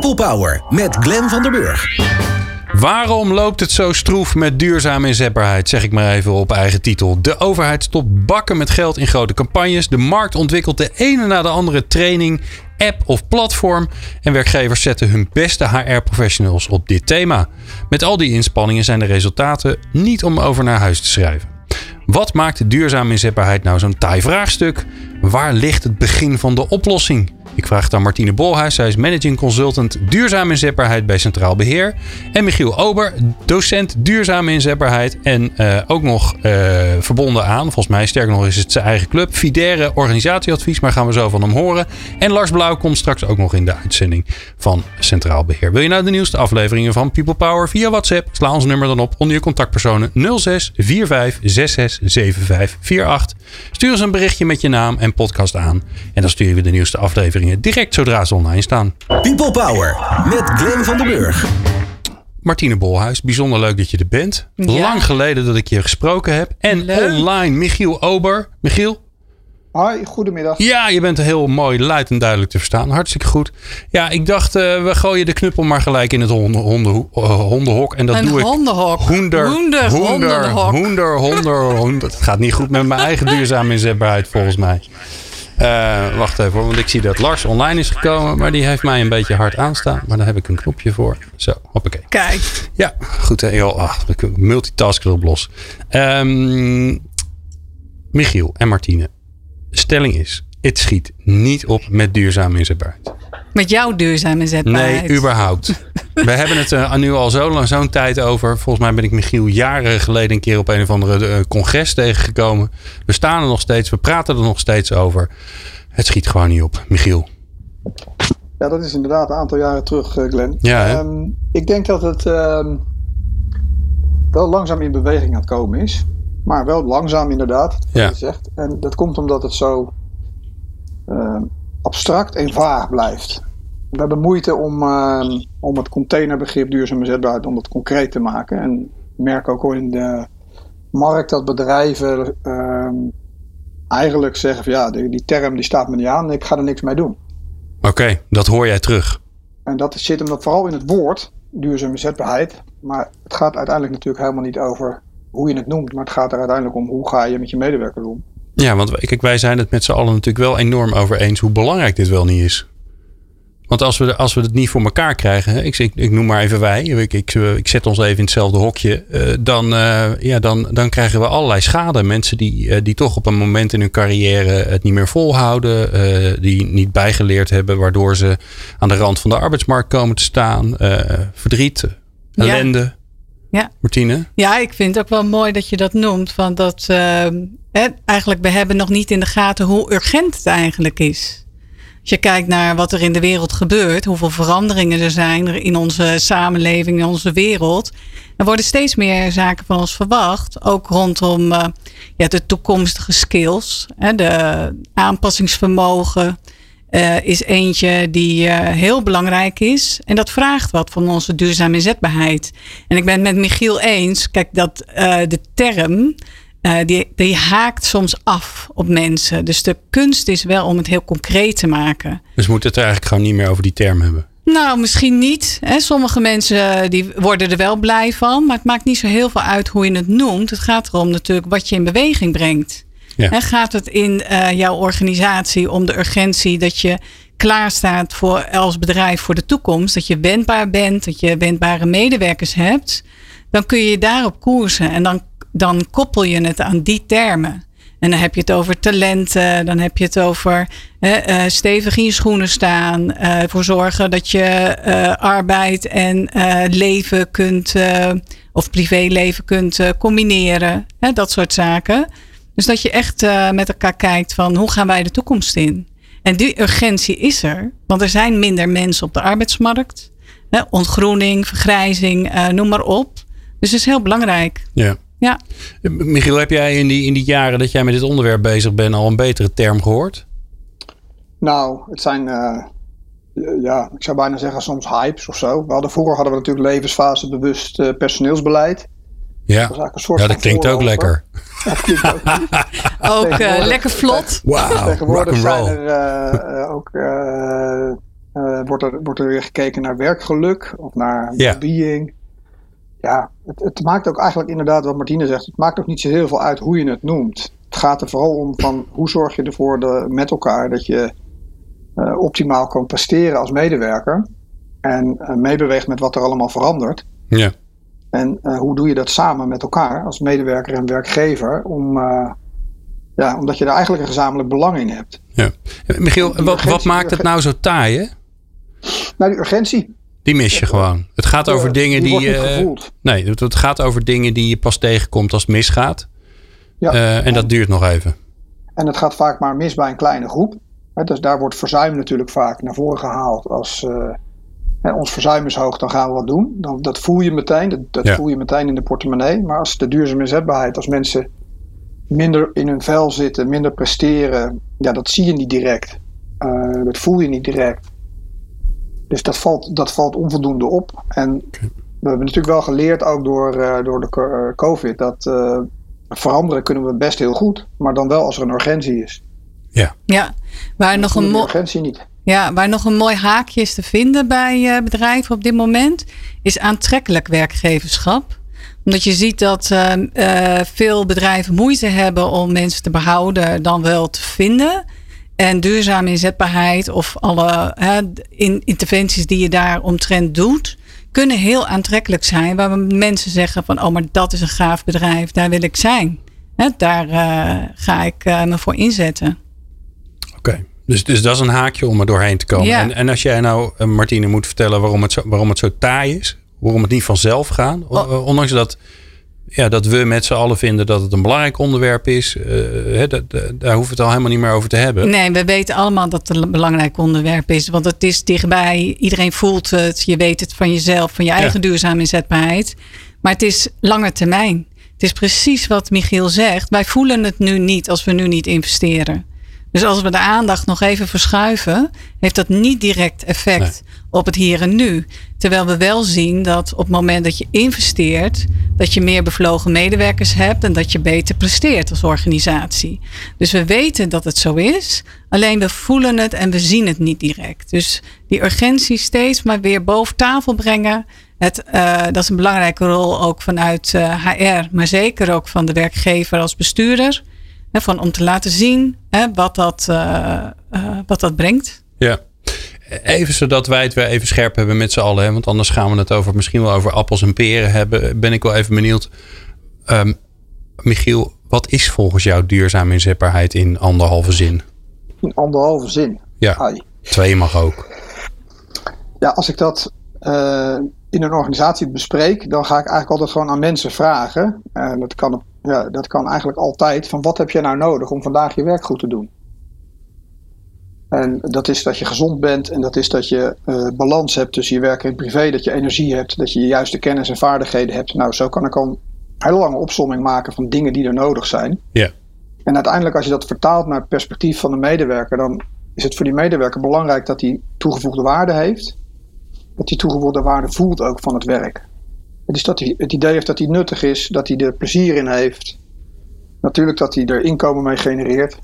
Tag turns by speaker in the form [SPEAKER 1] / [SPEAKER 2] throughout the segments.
[SPEAKER 1] People Power met Glen van der Burg.
[SPEAKER 2] Waarom loopt het zo stroef met duurzame inzetbaarheid? Zeg ik maar even op eigen titel. De overheid stopt bakken met geld in grote campagnes. De markt ontwikkelt de ene na de andere training, app of platform. En werkgevers zetten hun beste HR-professionals op dit thema. Met al die inspanningen zijn de resultaten niet om over naar huis te schrijven. Wat maakt duurzame inzetbaarheid nou zo'n taai vraagstuk? Waar ligt het begin van de oplossing? Ik vraag het aan Martine Bolhuis. Zij is managing consultant duurzame inzetbaarheid bij Centraal Beheer. En Michiel Ober, docent duurzame inzetbaarheid. En uh, ook nog uh, verbonden aan, volgens mij sterker nog is het zijn eigen club. Fidere organisatieadvies, maar gaan we zo van hem horen. En Lars Blauw komt straks ook nog in de uitzending van Centraal Beheer. Wil je nou de nieuwste afleveringen van People Power via WhatsApp? Sla ons nummer dan op onder je contactpersonen 06 45 66 75 48. Stuur eens een berichtje met je naam en podcast aan. En dan sturen we de nieuwste afleveringen direct zodra ze online staan.
[SPEAKER 1] People Power met Glenn van den Burg.
[SPEAKER 2] Martine Bolhuis, bijzonder leuk dat je er bent. Ja. Lang geleden dat ik je gesproken heb. En leuk. online Michiel Ober. Michiel?
[SPEAKER 3] Hoi, goedemiddag.
[SPEAKER 2] Ja, je bent heel mooi, luid en duidelijk te verstaan. Hartstikke goed. Ja, ik dacht, uh, we gooien de knuppel maar gelijk in het honden, honden, uh, hondenhok. En dat
[SPEAKER 4] een
[SPEAKER 2] doe
[SPEAKER 4] hondenhok.
[SPEAKER 2] ik. Hoender,
[SPEAKER 4] hoender,
[SPEAKER 2] hoender, hoender, hoender, hoender. Het gaat niet goed met mijn eigen duurzame inzetbaarheid volgens mij. Uh, wacht even hoor, want ik zie dat Lars online is gekomen. Maar die heeft mij een beetje hard aanstaan. Maar daar heb ik een knopje voor. Zo, hoppakee.
[SPEAKER 4] Kijk.
[SPEAKER 2] Ja, goed. Hè, joh, ach, multitask erop los. Um, Michiel en Martine. Stelling is, het schiet niet op met duurzame inzetbaarheid.
[SPEAKER 4] Met jouw duurzame inzetbaarheid?
[SPEAKER 2] Nee, überhaupt. We hebben het uh, nu al zo lang, zo'n tijd over. Volgens mij ben ik Michiel jaren geleden een keer op een of andere uh, congres tegengekomen. We staan er nog steeds, we praten er nog steeds over. Het schiet gewoon niet op, Michiel.
[SPEAKER 3] Ja, dat is inderdaad een aantal jaren terug, uh, Glenn.
[SPEAKER 2] Ja, um,
[SPEAKER 3] ik denk dat het um, wel langzaam in beweging aan het komen is. Maar wel langzaam inderdaad,
[SPEAKER 2] ja.
[SPEAKER 3] je zegt. En dat komt omdat het zo uh, abstract en vaag blijft. We hebben moeite om, uh, om het containerbegrip duurzame zetbaarheid om dat concreet te maken. En ik merk ook al in de markt dat bedrijven uh, eigenlijk zeggen van ja, die, die, term die staat me niet aan, ik ga er niks mee doen.
[SPEAKER 2] Oké, okay, dat hoor jij terug.
[SPEAKER 3] En dat zit hem vooral in het woord, duurzame zetbaarheid. Maar het gaat uiteindelijk natuurlijk helemaal niet over hoe je het noemt, maar het gaat er uiteindelijk om hoe ga je met je medewerkers om.
[SPEAKER 2] Ja, want kijk, wij zijn het met z'n allen natuurlijk wel enorm over eens hoe belangrijk dit wel niet is. Want als we, als we het niet voor elkaar krijgen, ik, ik, ik noem maar even wij, ik, ik, ik zet ons even in hetzelfde hokje, uh, dan, uh, ja, dan, dan krijgen we allerlei schade. Mensen die, uh, die toch op een moment in hun carrière het niet meer volhouden, die niet bijgeleerd hebben, waardoor ze aan de rand van de arbeidsmarkt komen te staan. verdriet, ellende.
[SPEAKER 4] Ja. Ja.
[SPEAKER 2] Martine?
[SPEAKER 4] Ja, ik vind het ook wel mooi dat je dat noemt. Want dat, eh, eigenlijk, we hebben nog niet in de gaten hoe urgent het eigenlijk is. Als je kijkt naar wat er in de wereld gebeurt, hoeveel veranderingen er zijn in onze samenleving, in onze wereld. Er worden steeds meer zaken van ons verwacht. Ook rondom uh, ja, de toekomstige skills. Hè, de aanpassingsvermogen uh, is eentje die uh, heel belangrijk is. En dat vraagt wat van onze duurzame inzetbaarheid. En ik ben het met Michiel eens. Kijk, dat de term uh, die, die haakt soms af op mensen. Dus de kunst is wel om het heel concreet te maken.
[SPEAKER 2] Dus we moeten het er eigenlijk gewoon niet meer over die term hebben?
[SPEAKER 4] Nou, misschien niet. Hè. Sommige mensen die worden er wel blij van. Maar het maakt niet zo heel veel uit hoe je het noemt. Het gaat erom natuurlijk wat je in beweging brengt.
[SPEAKER 2] Ja.
[SPEAKER 4] En gaat het in uh, jouw organisatie om de urgentie dat je klaar staat voor, als bedrijf voor de toekomst. Dat je wendbaar bent, dat je wendbare medewerkers hebt. Dan kun je daarop koersen. En dan dan koppel je het aan die termen. En dan heb je het over talenten, dan heb je het over uh, stevig in je schoenen staan, uh, ervoor zorgen dat je uh, arbeid en leven kunt, of privéleven kunt combineren, hè, dat soort zaken. Dus dat je echt met elkaar kijkt van hoe gaan wij de toekomst in? En die urgentie is er, want er zijn minder mensen op de arbeidsmarkt. Hè, ontgroening, vergrijzing, noem maar op. Dus het is heel belangrijk.
[SPEAKER 2] Ja.
[SPEAKER 4] Ja.
[SPEAKER 2] Michiel, heb jij in die, in die jaren dat jij met dit onderwerp bezig bent al een betere term gehoord?
[SPEAKER 3] Nou, het zijn, uh, ja, ik zou bijna zeggen soms hypes of zo. We hadden, vroeger hadden we natuurlijk levensfasebewust uh, personeelsbeleid.
[SPEAKER 2] Ja, dat, ja, dat klinkt ook lekker.
[SPEAKER 3] Dat klinkt ook,
[SPEAKER 4] ook uh, lekker vlot.
[SPEAKER 2] Wow,
[SPEAKER 3] Tegenwoordig zijn er ook eh, wordt, er, wordt er weer gekeken naar werkgeluk of naar
[SPEAKER 2] Ja.
[SPEAKER 3] well-being. Ja, het, het maakt ook eigenlijk inderdaad wat Martine zegt. Het maakt ook niet zo heel veel uit hoe je het noemt. Het gaat er vooral om van hoe zorg je ervoor de, met elkaar dat je eh, optimaal kan presteren als medewerker. En eh, meebeweegt met wat er allemaal verandert.
[SPEAKER 2] Ja.
[SPEAKER 3] En eh, hoe doe je dat samen met elkaar als medewerker en werkgever? Om, ja, omdat je daar eigenlijk een gezamenlijk belang in hebt.
[SPEAKER 2] ja. Michiel, wat, wat maakt het nou zo taai, hè?
[SPEAKER 3] Nou, die urgentie.
[SPEAKER 2] Die mis je gewoon. Het gaat over dingen die.
[SPEAKER 3] wordt niet
[SPEAKER 2] eh, nee, het, het gaat over dingen die je pas tegenkomt als het misgaat.
[SPEAKER 3] Ja.
[SPEAKER 2] Eh, en dat duurt nog even.
[SPEAKER 3] En het gaat vaak maar mis bij een kleine groep. Dus daar wordt verzuim natuurlijk vaak naar voren gehaald. Als hè, ons verzuim is hoog, dan gaan we wat doen. Dan, dat voel je meteen. Dat, dat
[SPEAKER 2] Ja.
[SPEAKER 3] voel je meteen in de portemonnee. Maar als de duurzame inzetbaarheid, als mensen minder in hun vel zitten, minder presteren, ja, dat zie je niet direct. Dat voel je niet direct. Dus dat valt, dat valt onvoldoende op. En we hebben natuurlijk wel geleerd, ook door, eh, door de eh, COVID, dat eh, veranderen kunnen we best heel goed. Maar dan wel als er een urgentie is.
[SPEAKER 4] Ja, waar nog, een
[SPEAKER 3] urgentie niet.
[SPEAKER 4] ja, waar nog een mooi haakje is te vinden bij eh, bedrijven op dit moment, is aantrekkelijk werkgeverschap. Omdat je ziet dat eh, eh, veel bedrijven moeite hebben om mensen te behouden dan wel te vinden. En duurzame inzetbaarheid of alle hè, in, interventies die je daar omtrent doet, kunnen heel aantrekkelijk zijn. Waar mensen zeggen van, oh maar dat is een gaaf bedrijf, daar wil ik zijn. Hè, daar eh, ga ik eh, me voor inzetten.
[SPEAKER 2] Oké. Dus, dus dat is een haakje om er doorheen te komen.
[SPEAKER 4] Ja.
[SPEAKER 2] En, en als jij nou, eh, Martine, moet vertellen waarom het, zo, waarom het zo taai is. Waarom het niet vanzelf gaat.
[SPEAKER 4] Oh.
[SPEAKER 2] Ondanks dat, ja, dat we met z'n allen vinden dat het een belangrijk onderwerp is. eh, daar hoeven we het al helemaal niet meer over te hebben.
[SPEAKER 4] Nee, we weten allemaal dat het een belangrijk onderwerp is. Want het is dichtbij. Iedereen voelt het. Je weet het van jezelf, van je eigen duurzame inzetbaarheid. Maar het is lange termijn. Het is precies wat Michiel zegt. Wij voelen het nu niet als we nu niet investeren. Dus als we de aandacht nog even verschuiven, heeft dat niet direct effect op het hier en nu. Terwijl we wel zien dat op het moment dat je investeert, dat je meer bevlogen medewerkers hebt en dat je beter presteert als organisatie. Dus we weten dat het zo is, alleen we voelen het en we zien het niet direct. Dus die urgentie steeds maar weer boven tafel brengen. Het, eh, dat is een belangrijke rol ook vanuit eh, HR, maar zeker ook van de werkgever als bestuurder. Hè, van om te laten zien hè, wat, dat, eh, eh, wat dat brengt.
[SPEAKER 2] Ja. Even zodat wij het weer even scherp hebben met z'n allen. Hè? Want anders gaan we het over, misschien wel over appels en peren hebben. Ben ik wel even benieuwd. Ehm, Michiel, wat is volgens jou duurzame inzetbaarheid in anderhalve zin?
[SPEAKER 3] In anderhalve zin.
[SPEAKER 2] Ja,
[SPEAKER 3] Ai.
[SPEAKER 2] twee mag ook.
[SPEAKER 3] Ja, als ik dat eh, in een organisatie bespreek, dan ga ik eigenlijk altijd gewoon aan mensen vragen. En dat kan, ja, dat kan eigenlijk altijd. Van wat heb je nou nodig om vandaag je werk goed te doen? En dat is dat je gezond bent en dat is dat je eh, balans hebt tussen je werk en privé. Dat je energie hebt, dat je de juiste kennis en vaardigheden hebt. Nou, zo kan ik al een hele lange opsomming maken van dingen die er nodig zijn.
[SPEAKER 2] Ja.
[SPEAKER 3] En uiteindelijk, als je dat vertaalt naar het perspectief van de medewerker, dan is het voor die medewerker belangrijk dat hij toegevoegde waarde heeft. Dat hij toegevoegde waarde voelt ook van het werk. Dus dat hij het idee heeft dat hij nuttig is, dat hij er plezier in heeft. Natuurlijk dat hij er inkomen mee genereert.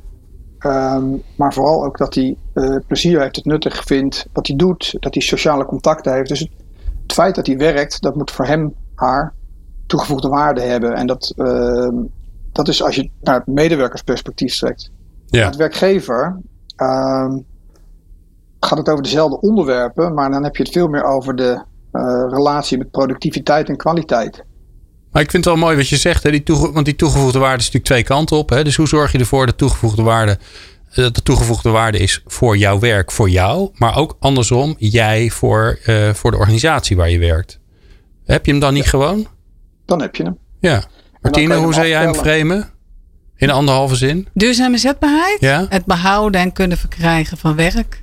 [SPEAKER 3] Ehm, maar vooral ook dat hij eh, plezier heeft, het nuttig vindt wat hij doet, dat hij sociale contacten heeft. Dus het, het feit dat hij werkt, dat moet voor hem, haar toegevoegde waarde hebben. En dat, ehm, dat is als je naar het medewerkersperspectief trekt.
[SPEAKER 2] Ja.
[SPEAKER 3] Als werkgever ehm, gaat het over dezelfde onderwerpen, maar dan heb je het veel meer over de eh, relatie met productiviteit en kwaliteit.
[SPEAKER 2] Maar ik vind het wel mooi wat je zegt. Hè? Die toege- want die toegevoegde waarde is natuurlijk twee kanten op. Hè? Dus hoe zorg je ervoor dat toegevoegde waarde, eh, dat de toegevoegde waarde is voor jouw werk, voor jou. Maar ook andersom, jij voor, eh, voor de organisatie waar je werkt. Heb je hem dan niet gewoon?
[SPEAKER 3] Dan heb je hem.
[SPEAKER 2] Ja. Martine,
[SPEAKER 3] je hem
[SPEAKER 2] hoe zou jij hem framen? In anderhalve zin?
[SPEAKER 4] Duurzame inzetbaarheid,
[SPEAKER 2] Ja.
[SPEAKER 4] het behouden en kunnen verkrijgen van werk.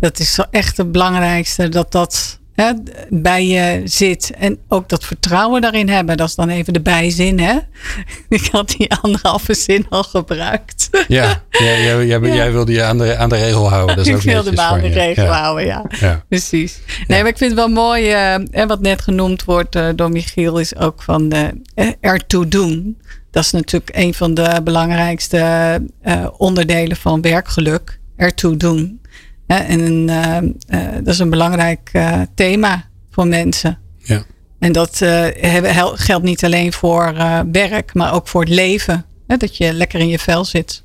[SPEAKER 4] Dat is zo echt het belangrijkste dat dat hè, bij je zit. En ook dat vertrouwen daarin hebben. Dat is dan even de bijzin. Hè? Ik had die anderhalve zin al gebruikt.
[SPEAKER 2] Ja, jij, jij, jij,
[SPEAKER 4] Ja.
[SPEAKER 2] jij wilde je aan de, aan de regel houden. Dat is
[SPEAKER 4] ik wilde me aan de regel
[SPEAKER 2] Ja.
[SPEAKER 4] houden, ja.
[SPEAKER 2] Ja.
[SPEAKER 4] Precies. Nee, maar ik vind het wel mooi. en wat net genoemd wordt eh, door Michiel is ook van eh, ertoe doen. Dat is natuurlijk een van de belangrijkste onderdelen van werkgeluk. Ertoe doen. En dat is een belangrijk thema voor mensen.
[SPEAKER 2] Ja.
[SPEAKER 4] En dat geldt niet alleen voor werk, maar ook voor het leven. Dat je lekker in je vel zit.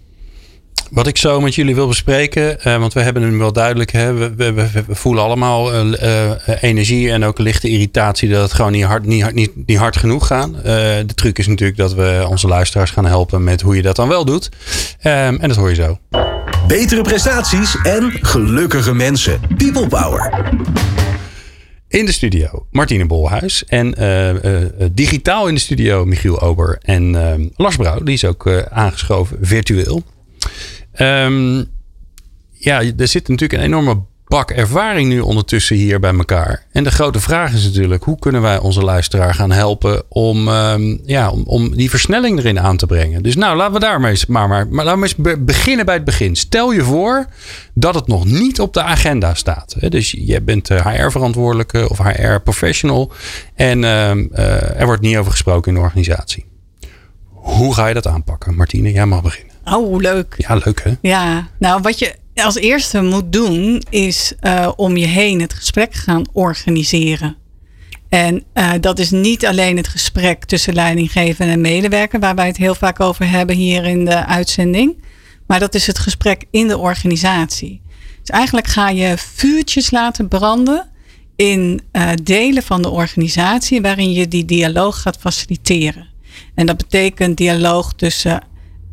[SPEAKER 2] Wat ik zo met jullie wil bespreken, uh, want we hebben hem wel duidelijk. Hè, we, we, we, voelen allemaal uh, uh, energie en ook lichte irritatie dat het gewoon niet hard, niet, hard, niet, niet hard genoeg gaat. de truc is natuurlijk dat we onze luisteraars gaan helpen met hoe je dat dan wel doet. Um, en dat hoor je zo.
[SPEAKER 1] Betere prestaties en gelukkige mensen. People Power.
[SPEAKER 2] In de studio Martine Bolhuis en digitaal in de studio Michiel Ober en ehm, Lars Brouw. Die is ook aangeschoven virtueel. Um, ja, er zit natuurlijk een enorme bak ervaring nu ondertussen hier bij elkaar. En de grote vraag is natuurlijk: hoe kunnen wij onze luisteraar gaan helpen om, um, ja, om, om die versnelling erin aan te brengen? Dus nou, laten we daar maar maar, maar, laten we beginnen bij het begin. Stel je voor dat het nog niet op de agenda staat. Dus je bent HR-verantwoordelijke of HR-professional en uh, uh, er wordt niet over gesproken in de organisatie. Hoe ga je dat aanpakken? Martine, jij mag beginnen.
[SPEAKER 4] Oh, leuk.
[SPEAKER 2] Ja, leuk hè?
[SPEAKER 4] Ja, nou wat je als eerste moet doen is uh, om je heen het gesprek gaan organiseren. En uh, dat is niet alleen het gesprek tussen leidinggever en medewerker, waar wij het heel vaak over hebben hier in de uitzending. Maar dat is het gesprek in de organisatie. Dus eigenlijk ga je vuurtjes laten branden in uh, delen van de organisatie waarin je die dialoog gaat faciliteren. En dat betekent dialoog tussen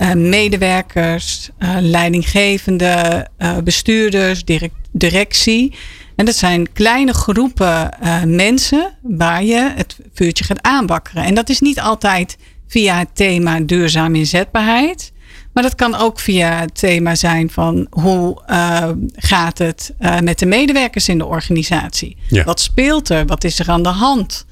[SPEAKER 4] uh, medewerkers, uh, leidinggevende, uh, bestuurders, direct, directie. En dat zijn kleine groepen mensen waar je het vuurtje gaat aanbakkeren. En dat is niet altijd via het thema duurzame inzetbaarheid. Maar dat kan ook via het thema zijn van hoe gaat het met de medewerkers in de organisatie? Ja. Wat speelt er? Wat is er aan de hand?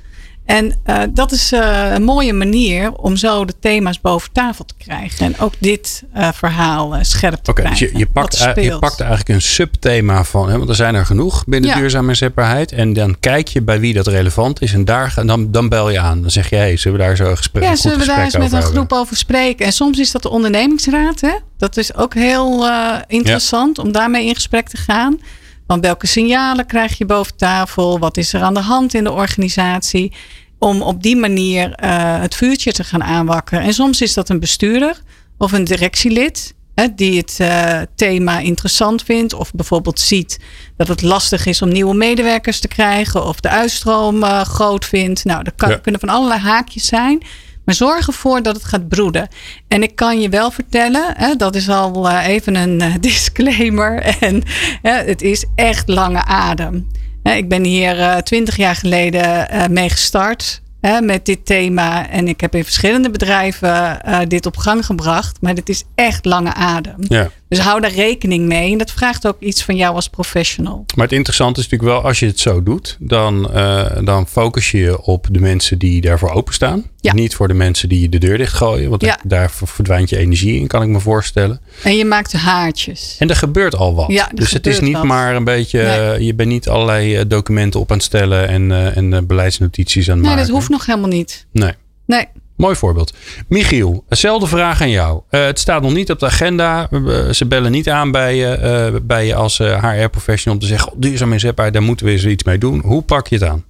[SPEAKER 4] En uh, dat is uh, een mooie manier om zo de thema's boven tafel te krijgen. En ook dit uh, verhaal scherp te
[SPEAKER 2] okay,
[SPEAKER 4] krijgen.
[SPEAKER 2] Dus je, je, pakt, je pakt eigenlijk een subthema van, hè, want er zijn er genoeg binnen ja. duurzame inzetbaarheid. En dan kijk je bij wie dat relevant is. En daar, dan, dan bel je aan. Dan zeg je, hey, zullen we daar zo een gesprek
[SPEAKER 4] Ja,
[SPEAKER 2] zullen
[SPEAKER 4] we daar eens met een groep over spreken. En soms is dat de ondernemingsraad. Hè? Dat is ook heel interessant ja. om daarmee in gesprek te gaan. Want welke signalen krijg je boven tafel? Wat is er aan de hand in de organisatie? Om op die manier uh, het vuurtje te gaan aanwakkeren. En soms is dat een bestuurder of een directielid. Hè, die het uh, thema interessant vindt. Of bijvoorbeeld ziet dat het lastig is om nieuwe medewerkers te krijgen. Of de uitstroom uh, groot vindt. Nou, dat kan, ja. kunnen van allerlei haakjes zijn. Maar zorg ervoor dat het gaat broeden. En ik kan je wel vertellen, hè, dat is al uh, even een uh, disclaimer. En het is echt lange adem. Ik ben hier twintig jaar geleden mee gestart. Met dit thema. En ik heb in verschillende bedrijven dit op gang gebracht. Maar dit is echt lange adem.
[SPEAKER 2] Ja.
[SPEAKER 4] Dus hou daar rekening mee. En dat vraagt ook iets van jou als professional.
[SPEAKER 2] Maar het interessante is natuurlijk wel, als je het zo doet, dan, uh, dan focus je je op de mensen die daarvoor openstaan.
[SPEAKER 4] Ja.
[SPEAKER 2] Niet voor de mensen die je de deur dichtgooien. Want
[SPEAKER 4] Ja.
[SPEAKER 2] daar verdwijnt je energie in, kan ik me voorstellen.
[SPEAKER 4] En je maakt haartjes.
[SPEAKER 2] En er gebeurt al wat.
[SPEAKER 4] Ja,
[SPEAKER 2] dus het is niet
[SPEAKER 4] wat.
[SPEAKER 2] maar een beetje,
[SPEAKER 4] Nee.
[SPEAKER 2] uh, je bent niet allerlei uh, documenten op aan het stellen en, uh, en beleidsnotities aan het
[SPEAKER 4] Nee,
[SPEAKER 2] maken.
[SPEAKER 4] dat hoeft nog helemaal niet.
[SPEAKER 2] Nee.
[SPEAKER 4] Nee.
[SPEAKER 2] Mooi voorbeeld. Michiel, hetzelfde vraag aan jou. Uh, het staat nog niet op de agenda. Uh, ze bellen niet aan bij je, uh, bij je als HR-professional om te zeggen: oh, duurzaam inzetbaar, daar moeten we eens iets mee doen. Hoe pak je het aan?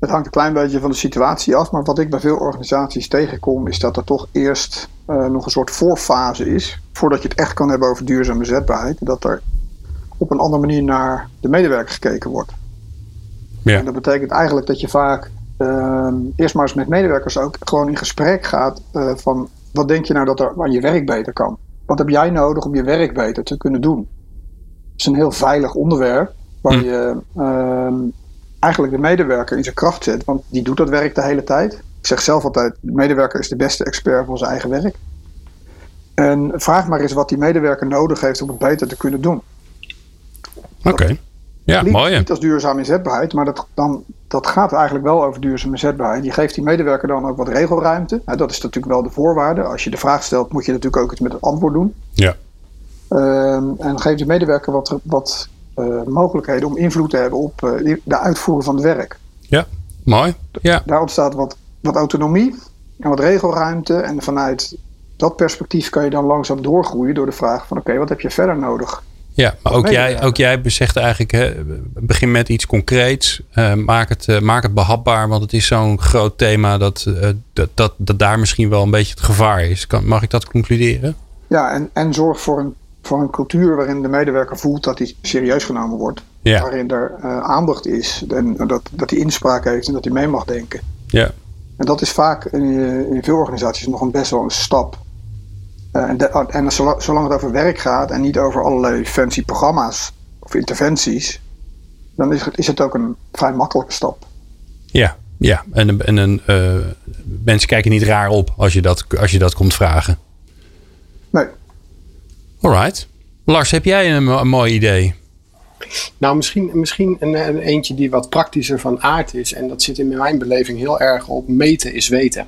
[SPEAKER 3] Het hangt een klein beetje van de situatie af, maar wat ik bij veel organisaties tegenkom, is dat er toch eerst nog een soort voorfase is, voordat je het echt kan hebben over duurzame zetbaarheid, dat er op een andere manier naar de medewerker gekeken wordt.
[SPEAKER 2] Ja.
[SPEAKER 3] En dat betekent eigenlijk dat je vaak eerst maar eens met medewerkers ook gewoon in gesprek gaat uh, van wat denk je nou dat er aan je werk beter kan? Wat heb jij nodig om je werk beter te kunnen doen? Het is een heel veilig onderwerp waar hm. je uh, eigenlijk de medewerker in zijn kracht zet, want die doet dat werk de hele tijd. Ik zeg zelf altijd, de medewerker is de beste expert van zijn eigen werk. En vraag maar eens wat die medewerker nodig heeft om het beter te kunnen doen.
[SPEAKER 2] Oké. Okay. Ja,
[SPEAKER 3] niet,
[SPEAKER 2] mooi.
[SPEAKER 3] Niet als duurzame inzetbaarheid, maar dat, dan, dat gaat eigenlijk wel over duurzame inzetbaarheid. Je geeft die medewerker dan ook wat regelruimte. Nou, dat is natuurlijk wel de voorwaarde. Als je de vraag stelt, moet je natuurlijk ook iets met het antwoord doen.
[SPEAKER 2] Ja.
[SPEAKER 3] Um, en geef de medewerker wat, wat uh, mogelijkheden om invloed te hebben op uh, de uitvoering van het werk.
[SPEAKER 2] Ja, mooi. Ja.
[SPEAKER 3] Daar ontstaat wat, wat autonomie en wat regelruimte. En vanuit dat perspectief kan je dan langzaam doorgroeien door de vraag van oké, okay, wat heb je verder nodig
[SPEAKER 2] Ja, maar ook jij, ook jij zegt eigenlijk, hè, begin met iets concreets. Uh, maak, het, uh, maak het behapbaar, want het is zo'n groot thema dat, uh, dat, dat, dat daar misschien wel een beetje het gevaar is. Kan, mag ik dat concluderen?
[SPEAKER 3] Ja, en, en zorg voor een, voor een cultuur waarin de medewerker voelt dat hij serieus genomen wordt. Ja. Waarin er aandacht is en dat, dat hij inspraak heeft en dat hij mee mag denken.
[SPEAKER 2] Ja.
[SPEAKER 3] En dat is vaak in, in veel organisaties nog een best wel een stap. Uh, en, de, en zolang, zolang, het over werk gaat en niet over allerlei fancy programma's of interventies, dan is het, is het ook een vrij makkelijke stap.
[SPEAKER 2] Ja, ja. en, en een, uh, mensen kijken niet raar op als je dat, als je dat komt vragen.
[SPEAKER 3] Nee.
[SPEAKER 2] Alright. Lars, heb jij een, een mooi idee?
[SPEAKER 5] Nou, misschien, misschien een, een, eentje die wat praktischer van aard is. En dat zit in mijn beleving heel erg op meten is weten.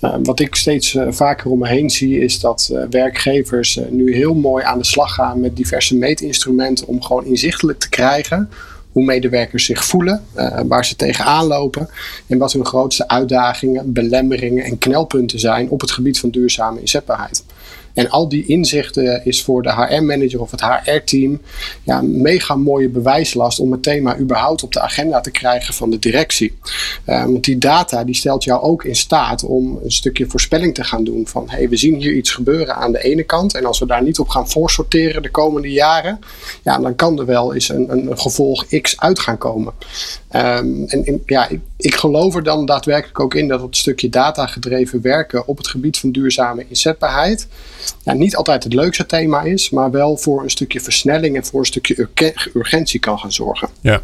[SPEAKER 5] Uh, wat ik steeds uh, vaker om me heen zie, is dat uh, werkgevers nu heel mooi aan de slag gaan met diverse meetinstrumenten om gewoon inzichtelijk te krijgen hoe medewerkers zich voelen, waar ze tegenaan lopen en wat hun grootste uitdagingen, belemmeringen en knelpunten zijn op het gebied van duurzame inzetbaarheid. En al die inzichten is voor de HR-manager of het HR-team ja, een mega mooie bewijslast om het thema überhaupt op de agenda te krijgen van de directie. Uh, want die data die stelt jou ook in staat om een stukje voorspelling te gaan doen van hey, we zien hier iets gebeuren aan de ene kant en als we daar niet op gaan voorsorteren de komende jaren, ja, dan kan er wel eens een, een gevolg X uit gaan komen. Um, en, en, ja, ik, ik geloof er dan daadwerkelijk ook in dat het stukje data gedreven werken op het gebied van duurzame inzetbaarheid niet altijd het leukste thema is, maar wel voor een stukje versnelling en voor een stukje urgentie kan gaan zorgen.
[SPEAKER 2] Ja.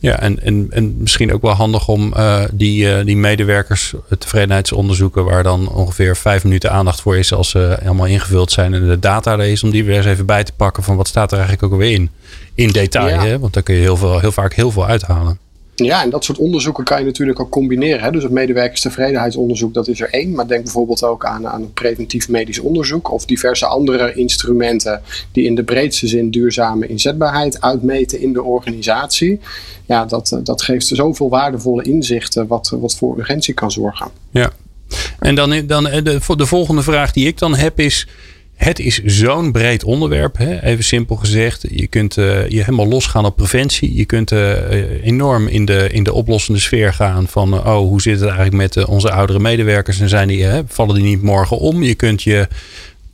[SPEAKER 2] Ja, en, en, en misschien ook wel handig om uh, die, uh, die medewerkers tevredenheidsonderzoeken, waar dan ongeveer vijf minuten aandacht voor is als ze helemaal ingevuld zijn en de data er is, om die weer eens even bij te pakken van wat staat er eigenlijk ook alweer in. In detail, ja. hè? want daar kun je heel, veel, heel vaak heel veel uithalen.
[SPEAKER 5] Ja, en dat soort onderzoeken kan je natuurlijk ook combineren. Hè? Dus het medewerkerstevredenheidsonderzoek, dat is er één. Maar denk bijvoorbeeld ook aan, aan preventief medisch onderzoek of diverse andere instrumenten die in de breedste zin duurzame inzetbaarheid uitmeten in de organisatie. Ja, dat, dat geeft zoveel waardevolle inzichten wat, wat voor urgentie kan zorgen.
[SPEAKER 2] Ja, en dan, dan de, de volgende vraag die ik dan heb is het is zo'n breed onderwerp, hè? even simpel gezegd. Je kunt uh, je helemaal losgaan op preventie. Je kunt uh, enorm in de, in de oplossende sfeer gaan van oh, hoe zit het eigenlijk met onze oudere medewerkers en zijn die, vallen die niet morgen om? Je kunt je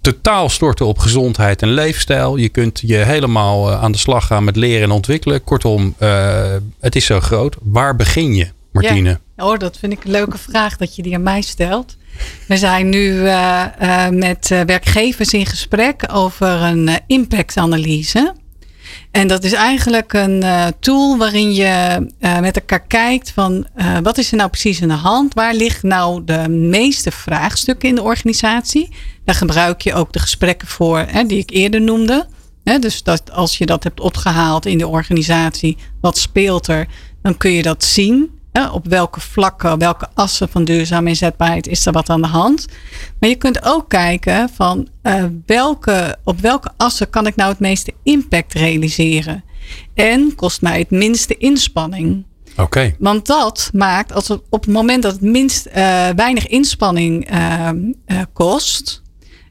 [SPEAKER 2] totaal storten op gezondheid en leefstijl. Je kunt je helemaal aan de slag gaan met leren en ontwikkelen. Kortom, het is zo groot. Waar begin je, Martine?
[SPEAKER 4] Oh, dat vind ik een leuke vraag dat je die aan mij stelt. We zijn nu uh, uh, met werkgevers in gesprek over een impactanalyse. En dat is eigenlijk een tool waarin je met elkaar kijkt van wat is er nou precies aan de hand? Waar liggen nou de meeste vraagstukken in de organisatie? Daar gebruik je ook de gesprekken voor hè, die ik eerder noemde. dus dat als je dat hebt opgehaald in de organisatie, wat speelt er? Dan kun je dat zien op welke vlakken, welke assen van duurzame inzetbaarheid is er wat aan de hand. Maar je kunt ook kijken van uh, welke, op welke assen kan ik nou het meeste impact realiseren. En kost mij het minste inspanning.
[SPEAKER 2] Oké. Okay.
[SPEAKER 4] Want dat maakt, als het, op het moment dat het minst uh, weinig inspanning uh, kost,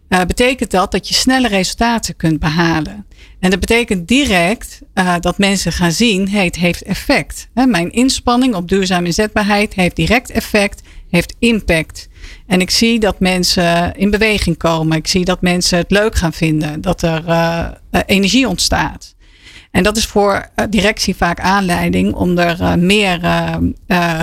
[SPEAKER 4] betekent dat dat je snelle resultaten kunt behalen. En dat betekent direct uh, dat mensen gaan zien, hey, het heeft effect. He, mijn inspanning op duurzame inzetbaarheid heeft direct effect, heeft impact. En ik zie dat mensen in beweging komen. Ik zie dat mensen het leuk gaan vinden, dat er uh, energie ontstaat. En dat is voor directie vaak aanleiding om er meer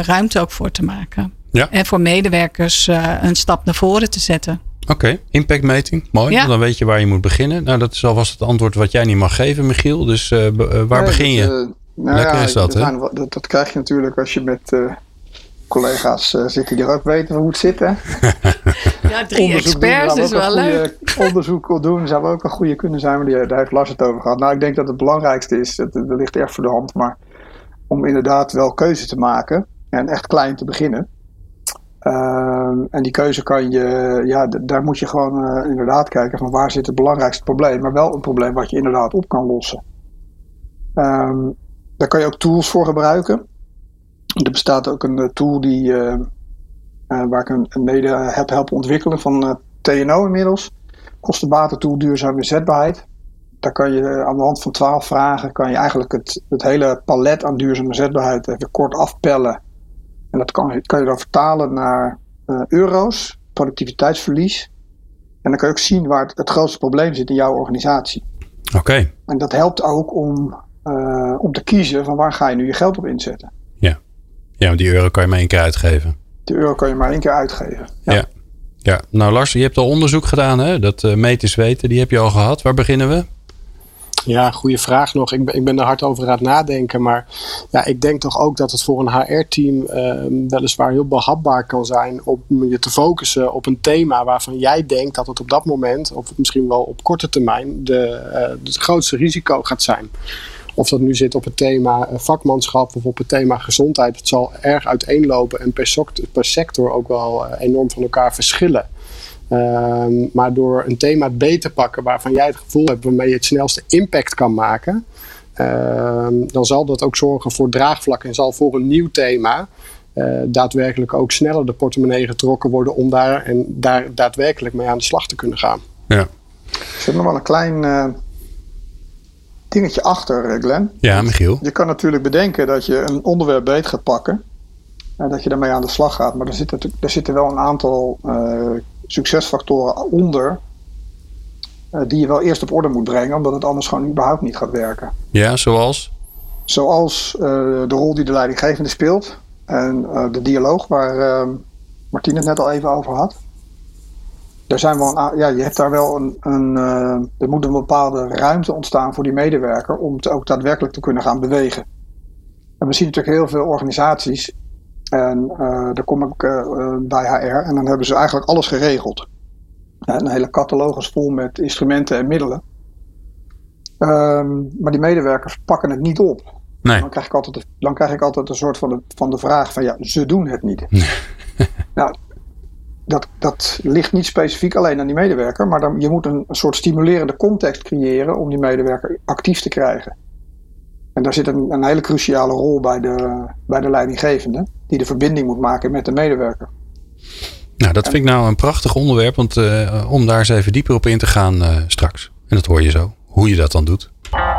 [SPEAKER 4] ruimte ook voor te maken.
[SPEAKER 2] Ja.
[SPEAKER 4] En voor medewerkers een stap naar voren te zetten.
[SPEAKER 2] Oké, okay. impactmeting. Mooi. Ja. Dan weet je waar je moet beginnen. Nou, dat is alvast het antwoord wat jij niet mag geven, Michiel. Dus uh, waar nee, begin je?
[SPEAKER 3] Dat, uh, nou Lekker ja, is dat, hè? Dat, dat, krijg je natuurlijk als je met uh, collega's zit die er ook weten hoe het zit, hè?
[SPEAKER 4] ja, drie onderzoek experts doen, is wel leuk.
[SPEAKER 3] onderzoek doen zou ook een goede kunnen zijn, maar die, daar heeft Lars het over gehad. Nou, ik denk dat het belangrijkste is, dat, dat ligt echt voor de hand, maar om inderdaad wel keuze te maken en echt klein te beginnen. Uh, en die keuze kan je, ja, daar moet je gewoon uh, inderdaad kijken van waar zit het belangrijkste probleem, maar wel een probleem wat je inderdaad op kan lossen. Um, daar kan je ook tools voor gebruiken. Er bestaat ook een uh, tool die, uh, waar ik een, mede heb helpen ontwikkelen van TNO inmiddels. Kostenbatentool duurzame inzetbaarheid. daar kan je aan de hand van twaalf vragen, kan je eigenlijk het, het hele palet aan duurzame zetbaarheid even kort afpellen. En dat kan, kan je dan vertalen naar uh, euro's, productiviteitsverlies. En dan kan je ook zien waar het, het grootste probleem zit in jouw organisatie.
[SPEAKER 2] Oké.
[SPEAKER 3] En dat helpt ook om, uh, om te kiezen van waar ga je nu je geld op inzetten.
[SPEAKER 2] Ja, ja want die euro kan je maar één keer uitgeven.
[SPEAKER 3] Die euro kan je maar één keer uitgeven.
[SPEAKER 2] Ja. ja. ja. nou Lars, je hebt al onderzoek gedaan, hè? Dat uh, meters weten, die heb je al gehad. Waar beginnen we?
[SPEAKER 5] Ja, goede vraag nog. Ik ben, ik ben er hard over aan het nadenken. Maar ja, ik denk toch ook dat het voor een HR-team uh, weliswaar heel behapbaar kan zijn om je te focussen op een thema waarvan jij denkt dat het op dat moment, of misschien wel op korte termijn, de, uh, het grootste risico gaat zijn. Of dat nu zit op het thema vakmanschap of op het thema gezondheid. Het zal erg uiteenlopen en per, per sector ook wel uh, enorm van elkaar verschillen. Um, maar door een thema beter te pakken waarvan jij het gevoel hebt waarmee je het snelste impact kan maken, um, dan zal dat ook zorgen voor draagvlak en zal voor een nieuw thema uh, daadwerkelijk ook sneller de portemonnee getrokken worden om daar, en daar daadwerkelijk mee aan de slag te kunnen gaan.
[SPEAKER 2] Ja.
[SPEAKER 3] Er zit nog wel een klein uh, dingetje achter, Glenn.
[SPEAKER 2] Ja, Michiel.
[SPEAKER 3] Je kan natuurlijk bedenken dat je een onderwerp beet gaat pakken en dat je daarmee aan de slag gaat. Maar er zitten, er zitten wel een aantal uh, succesfactoren onder. Uh, die je wel eerst op orde moet brengen, omdat het anders gewoon überhaupt niet gaat werken.
[SPEAKER 2] Ja, zoals?
[SPEAKER 3] Zoals uh, de rol die de leidinggevende speelt en uh, de dialoog waar Martine het net al even over had. Er zijn wel een, ja, je hebt daar wel een, een er moet een bepaalde ruimte ontstaan voor die medewerker om het ook daadwerkelijk te kunnen gaan bewegen. En we zien natuurlijk heel veel organisaties en uh, daar kom ik uh, bij HR en dan hebben ze eigenlijk alles geregeld. Een hele catalogus vol met instrumenten en middelen. Um, maar die medewerkers pakken het niet op.
[SPEAKER 2] Nee.
[SPEAKER 3] Dan, krijg ik altijd, dan krijg ik altijd een soort van de, van de vraag van ja, ze doen het niet. nou, dat, dat ligt niet specifiek alleen aan die medewerker, maar dan, je moet een, een soort stimulerende context creëren om die medewerker actief te krijgen. En daar zit een, een hele cruciale rol bij de, bij de leidinggevende, die de verbinding moet maken met de medewerker.
[SPEAKER 2] Nou, dat vind ik nou een prachtig onderwerp, want uh, om daar eens even dieper op in te gaan uh, straks. En dat hoor je zo, hoe je dat dan doet.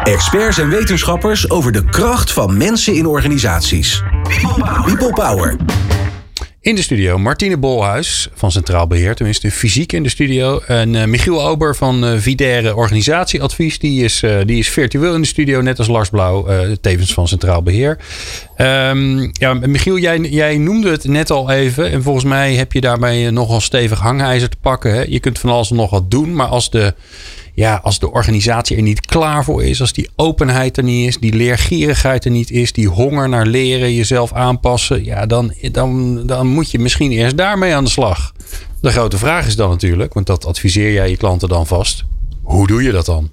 [SPEAKER 1] Experts en wetenschappers over de kracht van mensen in organisaties. People Power.
[SPEAKER 2] In de studio Martine Bolhuis van Centraal Beheer, tenminste fysiek in de studio. En uh, Michiel Ober van uh, Videre Organisatieadvies, die is, uh, die is virtueel in de studio, net als Lars Blauw, tevens van Centraal Beheer. Um, ja, Michiel, jij, jij noemde het net al even. En volgens mij heb je daarbij nogal stevig hangijzer te pakken. Hè? Je kunt van alles nog wat doen, maar als de ja, als de organisatie er niet klaar voor is, als die openheid er niet is, die leergierigheid er niet is, die honger naar leren, jezelf aanpassen, ja, dan, dan, dan moet je misschien eerst daarmee aan de slag. De grote vraag is dan natuurlijk, want dat adviseer jij je klanten dan vast. Hoe doe je dat dan?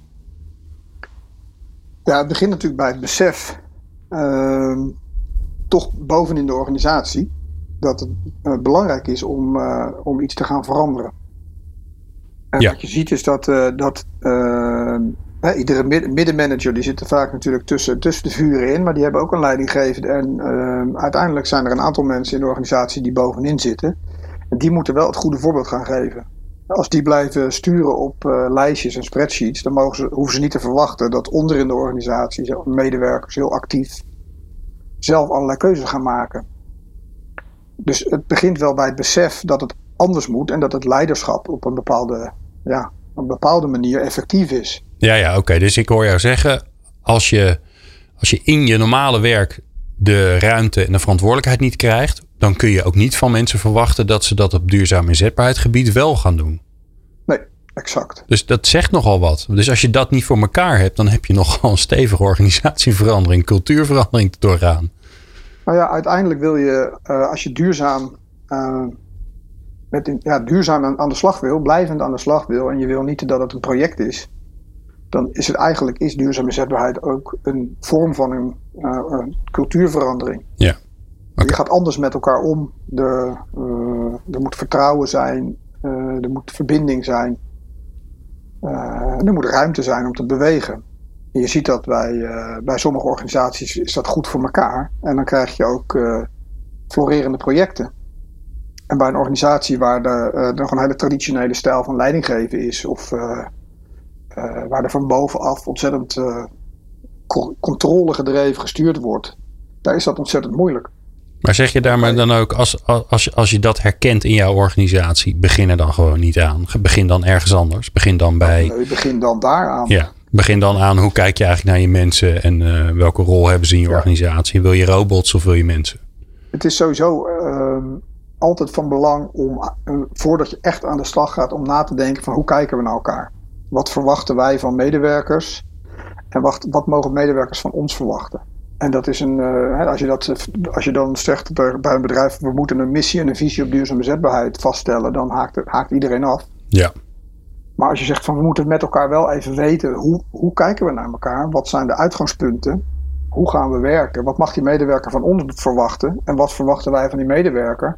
[SPEAKER 3] Ja, het begint natuurlijk bij het besef, uh, toch bovenin de organisatie, dat het uh, belangrijk is om, uh, om iets te gaan veranderen. En ja. wat je ziet is dat, uh, dat hè, iedere middenmanager die zit er vaak natuurlijk tussen, tussen de vuren in, maar die hebben ook een leidinggevende. En uh, uiteindelijk zijn er een aantal mensen in de organisatie die bovenin zitten. En die moeten wel het goede voorbeeld gaan geven. Als die blijven sturen op lijstjes en spreadsheets, dan mogen ze, hoeven ze niet te verwachten dat onderin de organisatie medewerkers heel actief zelf allerlei keuzes gaan maken. Dus het begint wel bij het besef dat het anders moet en dat het leiderschap op een bepaalde, ja, een bepaalde manier effectief is.
[SPEAKER 2] Ja, ja, oké. Dus ik hoor jou zeggen, als je, als je in je normale werk de ruimte en de verantwoordelijkheid niet krijgt, dan kun je ook niet van mensen verwachten dat ze dat op duurzaam inzetbaarheidsgebied wel gaan doen.
[SPEAKER 3] Exact.
[SPEAKER 2] Dus dat zegt nogal wat. Dus als je dat niet voor elkaar hebt, dan heb je nogal een stevige organisatieverandering, cultuurverandering te doorgaan.
[SPEAKER 3] Nou ja, uiteindelijk wil je, uh, als je duurzaam uh, met ja, duurzaam aan de slag wil, blijvend aan de slag wil, en je wil niet dat het een project is, dan is het eigenlijk is duurzame zetbaarheid ook een vorm van een, uh, een cultuurverandering.
[SPEAKER 2] Ja.
[SPEAKER 3] Okay. Je gaat anders met elkaar om. De, uh, er moet vertrouwen zijn, uh, er moet verbinding zijn, er moet ruimte zijn om te bewegen. En je ziet dat bij, bij sommige organisaties is dat goed voor elkaar. En dan krijg je ook florerende projecten. En bij een organisatie waar er uh, nog een hele traditionele stijl van leidinggeven is, of waar er van bovenaf ontzettend uh, controle gedreven gestuurd wordt, daar is dat ontzettend moeilijk.
[SPEAKER 2] Maar zeg je daar maar dan ook, als, als, als je dat herkent in jouw organisatie, begin er dan gewoon niet aan. Begin dan ergens anders. Begin dan bij.
[SPEAKER 3] Nee, begin dan daar aan.
[SPEAKER 2] Ja, begin dan aan hoe kijk je eigenlijk naar je mensen en uh, welke rol hebben ze in je organisatie? Wil je robots of wil je mensen?
[SPEAKER 3] Het is sowieso uh, altijd van belang om, uh, voordat je echt aan de slag gaat, om na te denken van hoe kijken we naar elkaar? Wat verwachten wij van medewerkers? En wat, wat mogen medewerkers van ons verwachten? En dat is een, uh, als, je dat, als je dan zegt bij een bedrijf, we moeten een missie en een visie op duurzame zetbaarheid vaststellen, dan haakt, haakt iedereen af.
[SPEAKER 2] Ja.
[SPEAKER 3] Maar als je zegt van we moeten het met elkaar wel even weten, hoe, hoe kijken we naar elkaar? Wat zijn de uitgangspunten? Hoe gaan we werken? Wat mag die medewerker van ons verwachten? En wat verwachten wij van die medewerker?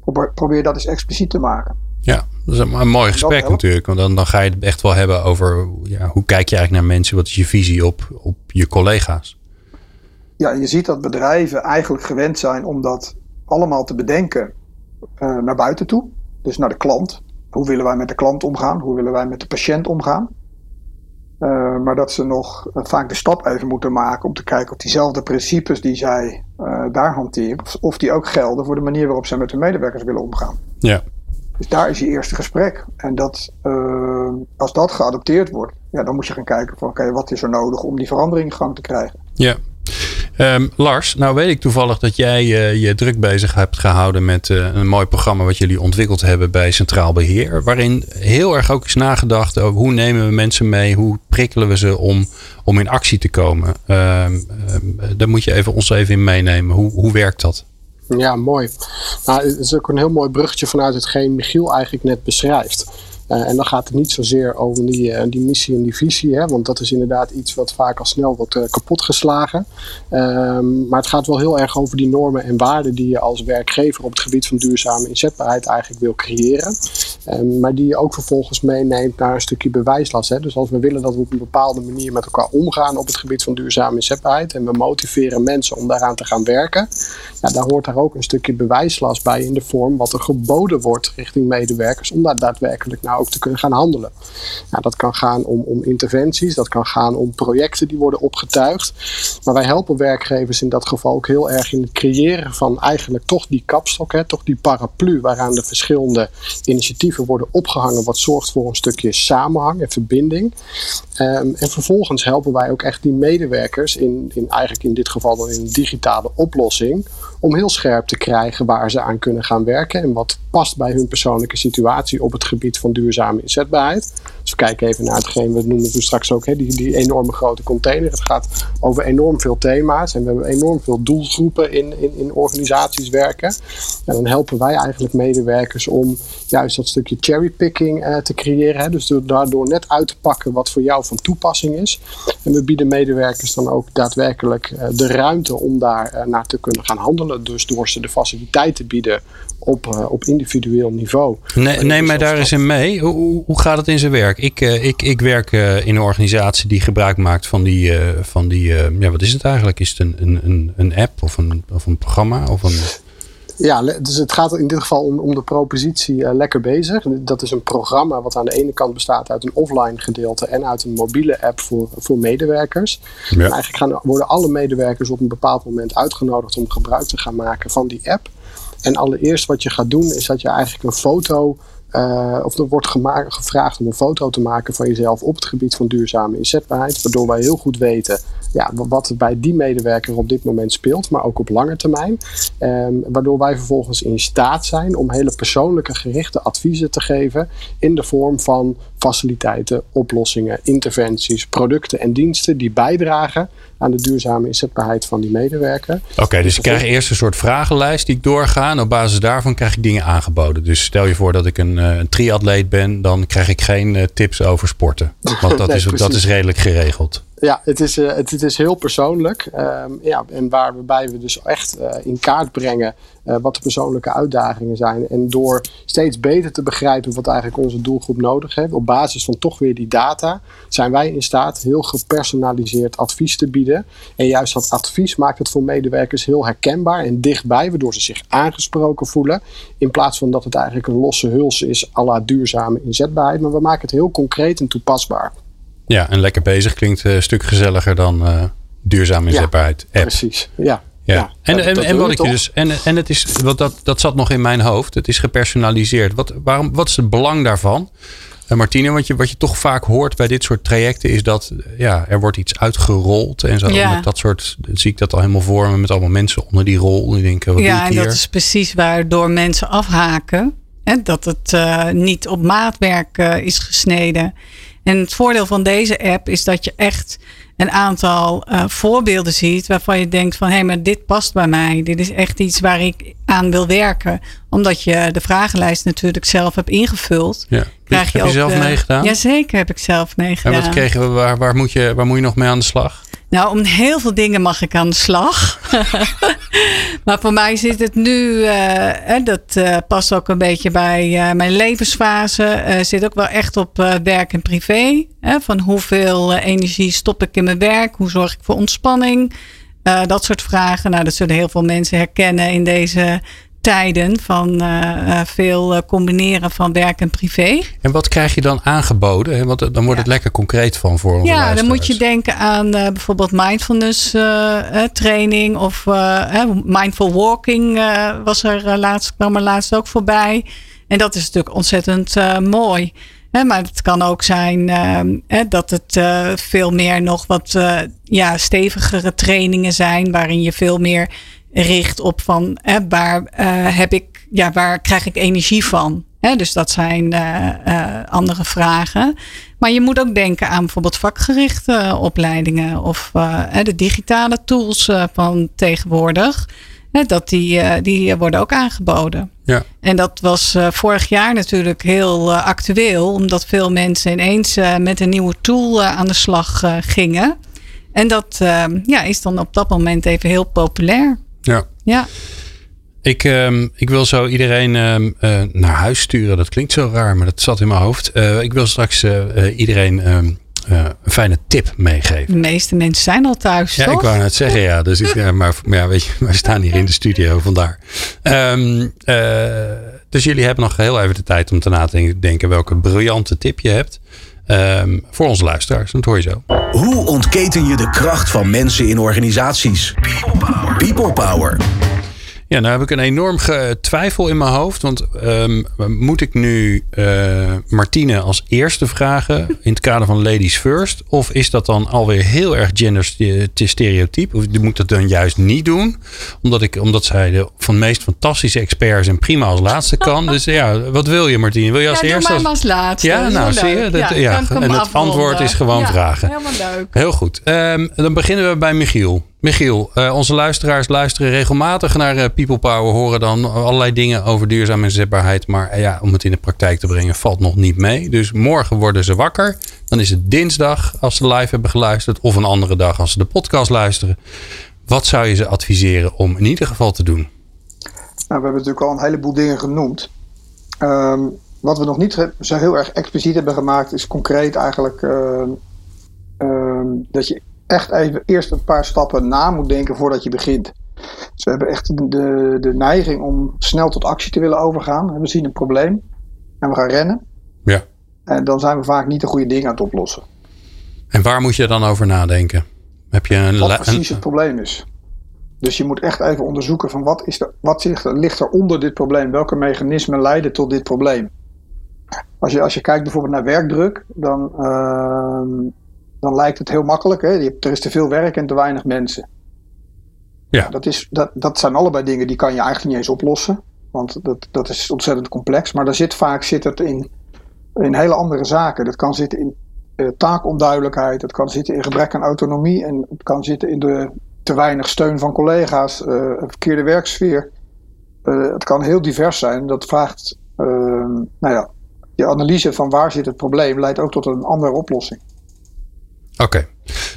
[SPEAKER 3] Probeer, probeer dat eens expliciet te maken.
[SPEAKER 2] Ja, dat is een, een mooi gesprek natuurlijk. Want dan, dan ga je het echt wel hebben over ja, hoe kijk je eigenlijk naar mensen? Wat is je visie op, op je collega's?
[SPEAKER 3] Ja, je ziet dat bedrijven eigenlijk gewend zijn om dat allemaal te bedenken uh, naar buiten toe. Dus naar de klant. Hoe willen wij met de klant omgaan? Hoe willen wij met de patiënt omgaan? Uh, maar dat ze nog uh, vaak de stap even moeten maken om te kijken of diezelfde principes die zij daar hanteren, of, of, die ook gelden voor de manier waarop zij met hun medewerkers willen omgaan.
[SPEAKER 2] Ja.
[SPEAKER 3] Dus daar is je eerste gesprek. En dat, als dat geadopteerd wordt, ja, dan moet je gaan kijken van oké, okay, wat is er nodig om die verandering in gang te krijgen.
[SPEAKER 2] Ja. Um, Lars, nou weet ik toevallig dat jij uh, je druk bezig hebt gehouden met uh, een mooi programma wat jullie ontwikkeld hebben bij Centraal Beheer. Waarin heel erg ook is nagedacht over hoe nemen we mensen mee, hoe prikkelen we ze om, om in actie te komen. Um, daar moet je even, ons even in meenemen. Hoe, hoe werkt dat?
[SPEAKER 5] Ja, mooi. Nou, het is ook een heel mooi bruggetje vanuit hetgeen Michiel eigenlijk net beschrijft. Uh, en dan gaat het niet zozeer over die, uh, die missie en die visie, hè, want dat is inderdaad iets wat vaak al snel wordt uh, kapotgeslagen. Um, maar het gaat wel heel erg over die normen en waarden die je als werkgever op het gebied van duurzame inzetbaarheid eigenlijk wil creëren. Um, maar die je ook vervolgens meeneemt naar een stukje bewijslast. Hè. Dus als we willen dat we op een bepaalde manier met elkaar omgaan op het gebied van duurzame inzetbaarheid en we motiveren mensen om daaraan te gaan werken, ja, daar hoort daar ook een stukje bewijslast bij in de vorm wat er geboden wordt richting medewerkers om daar daadwerkelijk nou ook te kunnen gaan handelen. Dat kan gaan om, om interventies, dat kan gaan om projecten die worden opgetuigd. Maar wij helpen werkgevers in dat geval ook heel erg in het creëren van eigenlijk toch die kapstok, hè, toch die paraplu waaraan de verschillende initiatieven worden opgehangen, wat zorgt voor een stukje samenhang en verbinding. Um, en vervolgens helpen wij ook echt die medewerkers in, in eigenlijk in dit geval dan in een digitale oplossing om heel scherp te krijgen waar ze aan kunnen gaan werken en wat past bij hun persoonlijke situatie op het gebied van duurzame inzetbaarheid. Dus we kijken even naar hetgeen, we noemen toen straks ook, hè, die, die enorme grote container. Het gaat over enorm veel thema's en we hebben enorm veel doelgroepen in, in, in organisaties werken. En dan helpen wij eigenlijk medewerkers om juist dat stukje cherrypicking uh, te creëren. Hè, dus door, daardoor net uit te pakken wat voor jou van toepassing is. En we bieden medewerkers dan ook daadwerkelijk uh, de ruimte om daar uh, naar te kunnen gaan handelen. Dus door ze de faciliteit te bieden op, uh, op individueel niveau.
[SPEAKER 2] Nee, neem mij daar eens in mee. Hoe, hoe gaat het in zijn werk? Ik, uh, ik, ik werk uh, in een organisatie die gebruik maakt van die, van die ja, wat is het eigenlijk? Is het een, een, een app of een, of een programma? Of een...
[SPEAKER 5] Ja, dus het gaat in dit geval om, om de propositie Lekker Bezig. Dat is een programma wat aan de ene kant bestaat uit een offline gedeelte en uit een mobiele app voor, voor medewerkers. Ja. eigenlijk gaan, worden alle medewerkers op een bepaald moment uitgenodigd om gebruik te gaan maken van die app. En allereerst wat je gaat doen is dat je eigenlijk een foto, uh, of er wordt gevraagd om een foto te maken van jezelf op het gebied van duurzame inzetbaarheid. Waardoor wij heel goed weten ja, wat er bij die medewerker op dit moment speelt, maar ook op lange termijn. Um, waardoor wij vervolgens in staat zijn om hele persoonlijke gerichte adviezen te geven in de vorm van faciliteiten, oplossingen, interventies, producten en diensten die bijdragen aan de duurzame inzetbaarheid van die medewerker.
[SPEAKER 2] Oké, dus ik krijg eerst een soort vragenlijst die ik doorga. En op basis daarvan krijg ik dingen aangeboden. Dus stel je voor dat ik een, een triatleet ben, dan krijg ik geen uh, tips over sporten. Want dat, nee, is, dat is redelijk geregeld.
[SPEAKER 5] Ja, het is, uh, het, het, is heel persoonlijk. Um, ja, en waarbij we dus echt uh, in kaart brengen uh, wat de persoonlijke uitdagingen zijn. En door steeds beter te begrijpen wat eigenlijk onze doelgroep nodig heeft, op basis van toch weer die data, zijn wij in staat heel gepersonaliseerd advies te bieden. En juist dat advies maakt het voor medewerkers heel herkenbaar en dichtbij, waardoor ze zich aangesproken voelen. In plaats van dat het eigenlijk een losse huls is à la duurzame inzetbaarheid. Maar we maken het heel concreet en toepasbaar.
[SPEAKER 2] Ja, en lekker bezig klinkt een stuk gezelliger dan uh, duurzaam inzetbaarheid
[SPEAKER 5] ja, Precies, ja.
[SPEAKER 2] Ja. En, en, en, wat ik je dus, en, en het is, wat dat, dat zat nog in mijn hoofd. Het is gepersonaliseerd. Wat, waarom, wat is het belang daarvan? Uh, Martine, wat je, wat je toch vaak hoort bij dit soort trajecten is dat ja, er wordt iets uitgerold en zo. Ja. Met dat soort, zie ik dat al helemaal voor me met allemaal mensen onder die rol. Die denken, wat
[SPEAKER 4] ja,
[SPEAKER 2] en
[SPEAKER 4] dat is precies waardoor mensen afhaken. Hè, dat het uh, niet op maatwerk uh, is gesneden. En het voordeel van deze app is dat je echt een aantal uh, voorbeelden ziet waarvan je denkt van hé, hey, maar dit past bij mij. Dit is echt iets waar ik aan wil werken. Omdat je de vragenlijst natuurlijk zelf hebt ingevuld.
[SPEAKER 2] Ja. Krijg je heb je zelf meegedaan?
[SPEAKER 4] Jazeker heb ik zelf meegedaan.
[SPEAKER 2] En wat kregen we, waar, waar, moet je, waar moet je nog mee aan de slag?
[SPEAKER 4] Nou, om heel veel dingen mag ik aan de slag. maar voor mij zit het nu, uh, dat uh, past ook een beetje bij uh, mijn levensfase. zit ook wel echt op werk en privé. Van hoeveel energie stop ik in mijn werk? Hoe zorg ik voor ontspanning? dat soort vragen. Nou, dat zullen heel veel mensen herkennen in deze tijden van uh, veel eh, combineren van werk en privé.
[SPEAKER 2] En wat krijg je dan aangeboden? Want dan wordt het lekker concreet van voor onze
[SPEAKER 4] Ja, dan moet je denken aan uh, bijvoorbeeld mindfulness training of mindful walking was er laatst, kwam er laatst ook voorbij. En dat is natuurlijk ontzettend mooi. maar het kan ook zijn dat het veel meer nog wat ja, stevigere trainingen zijn, waarin je veel meer richt op van hè, waar uh, heb ik, ja, waar krijg ik energie van? Hè, dus dat zijn uh, uh, andere vragen. Maar je moet ook denken aan bijvoorbeeld vakgerichte opleidingen of de digitale tools van tegenwoordig. Hè, dat die, die worden ook aangeboden.
[SPEAKER 2] Ja.
[SPEAKER 4] En dat was vorig jaar natuurlijk heel actueel, omdat veel mensen ineens met een nieuwe tool aan de slag gingen. En dat ja, is dan op dat moment even heel populair.
[SPEAKER 2] Ja.
[SPEAKER 4] ja.
[SPEAKER 2] Ik, um, ik wil zo iedereen um, uh, naar huis sturen. Dat klinkt zo raar, maar dat zat in mijn hoofd. Uh, ik wil straks uh, iedereen um, een fijne tip meegeven.
[SPEAKER 4] De meeste mensen zijn al thuis,
[SPEAKER 2] ja,
[SPEAKER 4] toch?
[SPEAKER 2] ik wou net zeggen, ja. Dus ik, maar, maar ja, weet je, we staan hier in de studio, vandaar. dus jullie hebben nog heel even de tijd om te na te denken welke briljante tip je hebt. Um, voor onze luisteraars. Dat hoor je zo.
[SPEAKER 1] Hoe ontketen je de kracht van mensen in organisaties? People Power.
[SPEAKER 2] Ja, nou heb ik een enorm twijfel in mijn hoofd. Want um, moet ik nu uh, Martine als eerste vragen in het kader van Ladies First? Of is dat dan alweer heel erg genderstereotyp? Of moet ik dat dan juist niet doen? Omdat, ik, omdat zij de van de meest fantastische experts en prima als laatste kan. Dus ja, wat wil je Martine? Wil je als
[SPEAKER 4] ja,
[SPEAKER 2] eerste?
[SPEAKER 4] Als... als laatste.
[SPEAKER 2] Ja, nou zie je. Dat, ja, ja. En het antwoord is gewoon vragen.
[SPEAKER 4] Helemaal leuk.
[SPEAKER 2] Heel goed. Um, dan beginnen we bij Michiel. Michiel, uh, onze luisteraars luisteren regelmatig naar uh, People Power, horen dan allerlei dingen over duurzame inzetbaarheid. Maar uh, ja, om het in de praktijk te brengen valt nog niet mee. Dus morgen worden ze wakker. Dan is het dinsdag als ze live hebben geluisterd. Of een andere dag als ze de podcast luisteren. Wat zou je ze adviseren om in ieder geval te doen? Nou,
[SPEAKER 3] we hebben natuurlijk al een heleboel dingen genoemd. Um, wat we nog niet zo heel erg expliciet hebben gemaakt, is concreet eigenlijk um, dat je echt even eerst een paar stappen na moet denken voordat je begint. Dus we hebben echt de, de neiging om snel tot actie te willen overgaan. We zien een probleem en we gaan rennen.
[SPEAKER 2] Ja.
[SPEAKER 3] En dan zijn we vaak niet de goede dingen aan het oplossen.
[SPEAKER 2] En waar moet je dan over nadenken? Heb je een
[SPEAKER 3] wat precies het probleem is. Dus je moet echt even onderzoeken van wat, is er, wat ligt er onder dit probleem? Welke mechanismen leiden tot dit probleem? Als je, als je kijkt bijvoorbeeld naar werkdruk, dan, uh, dan lijkt het heel makkelijk. Hè? Er is te veel werk en te weinig mensen.
[SPEAKER 2] Ja.
[SPEAKER 3] Dat, is, dat, dat zijn allebei dingen die kan je eigenlijk niet eens oplossen. Want dat, dat is ontzettend complex. Maar daar zit vaak zit het in, in hele andere zaken. Dat kan zitten in uh, taakonduidelijkheid. Het kan zitten in gebrek aan autonomie. En het kan zitten in de te weinig steun van collega's. Uh, een verkeerde werksfeer. Uh, het kan heel divers zijn. Dat vraagt, nou ja, je analyse van waar zit het probleem leidt ook tot een andere oplossing.
[SPEAKER 2] Oké. Okay.